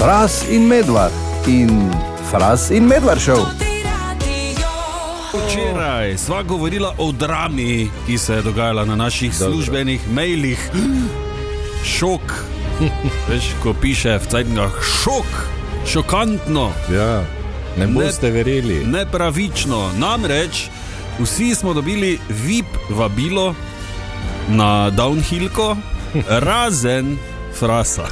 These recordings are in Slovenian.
Fras in medvard in Fras in medvard šel. Včeraj sva govorila o drami, ki se je dogajala na naših Dobro. službenih mailih. Šok. Veš, ko piše v Cajtngah, šok, šokantno, Ja, ne boste verjeli. nepravično. Namreč vsi smo dobili VIP vabilo na downhillko, razen frasa.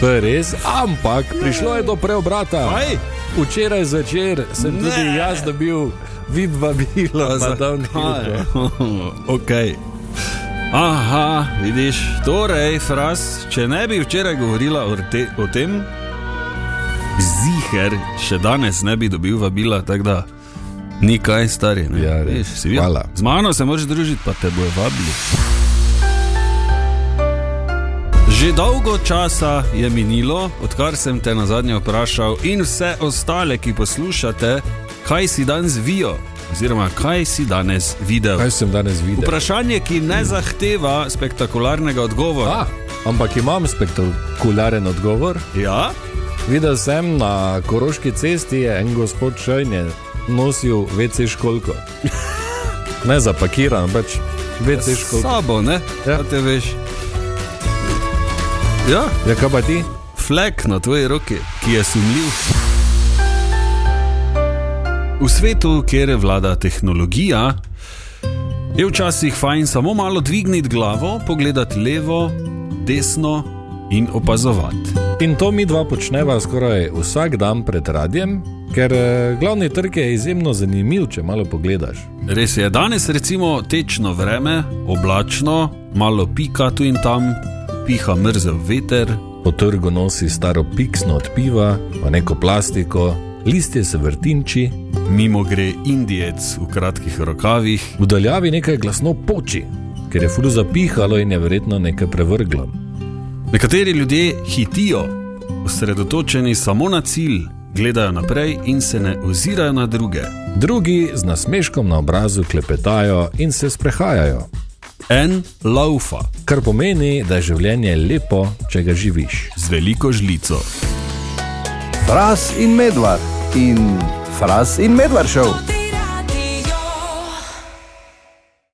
To je res, ampak prišlo je do preobrata. Kaj? Včeraj zvečer sem Ne. tudi jaz dobil vid vabilo Zakaj? downhill. okay. Aha, vidiš, torej, fras, če ne bi včeraj govorila o, te, o tem, ziger še danes ne bi dobil vabila, tako da ni kaj stari. Ne? Ja, res. Videl? Hvala. Z mano se moraš družiti, pa te bojo vabili. Že dolgo časa je minilo, odkar sem te na zadnje vprašal, in vse ostale, ki poslušate, kaj si danes vijo, oziroma kaj si danes videl. Kaj sem danes videl? Vprašanje, ki ne zahteva spektakularnega odgovora. Ah, ampak imam spektakularen odgovor. Ja? Videl sem na Koroški cesti, en gospod Šajn nosil WC školko. Ne zapakiran, pač S školko. sabo, ne? Ja. Ja. Te veš. Ja, Ja, kaj pa ti? flek na tvoji roki, ki je sumljiv. V svetu, kjer vlada tehnologija, je včasih fajn samo malo dvigniti glavo, pogledati levo, desno in opazovati. In to mi dva počneva skoraj vsak dan pred radijem, ker eh, glavni trg je izjemno zanimiv, če malo pogledaš. Res je, danes recimo tečno vreme, oblačno, malo pika tu in tam, piha mrzel veter, Po trgu nosi staro piksno od piva, pa neko plastiko, listje se vrtinči, mimo gre Indijec v kratkih rokavih, v daljavi nekaj glasno poči, ker je fulu zapihalo in je verjetno nekaj prevrglo. Nekateri ljudje hitijo, osredotočeni samo na cilj, gledajo naprej in se ne ozirajo na druge. Drugi z nasmeškom na obrazu klepetajo in se sprehajajo, En laufa kar pomeni, da je življenje lepo, če ga živiš. z veliko žlico. Fras in medvard in Fras in medvard šel.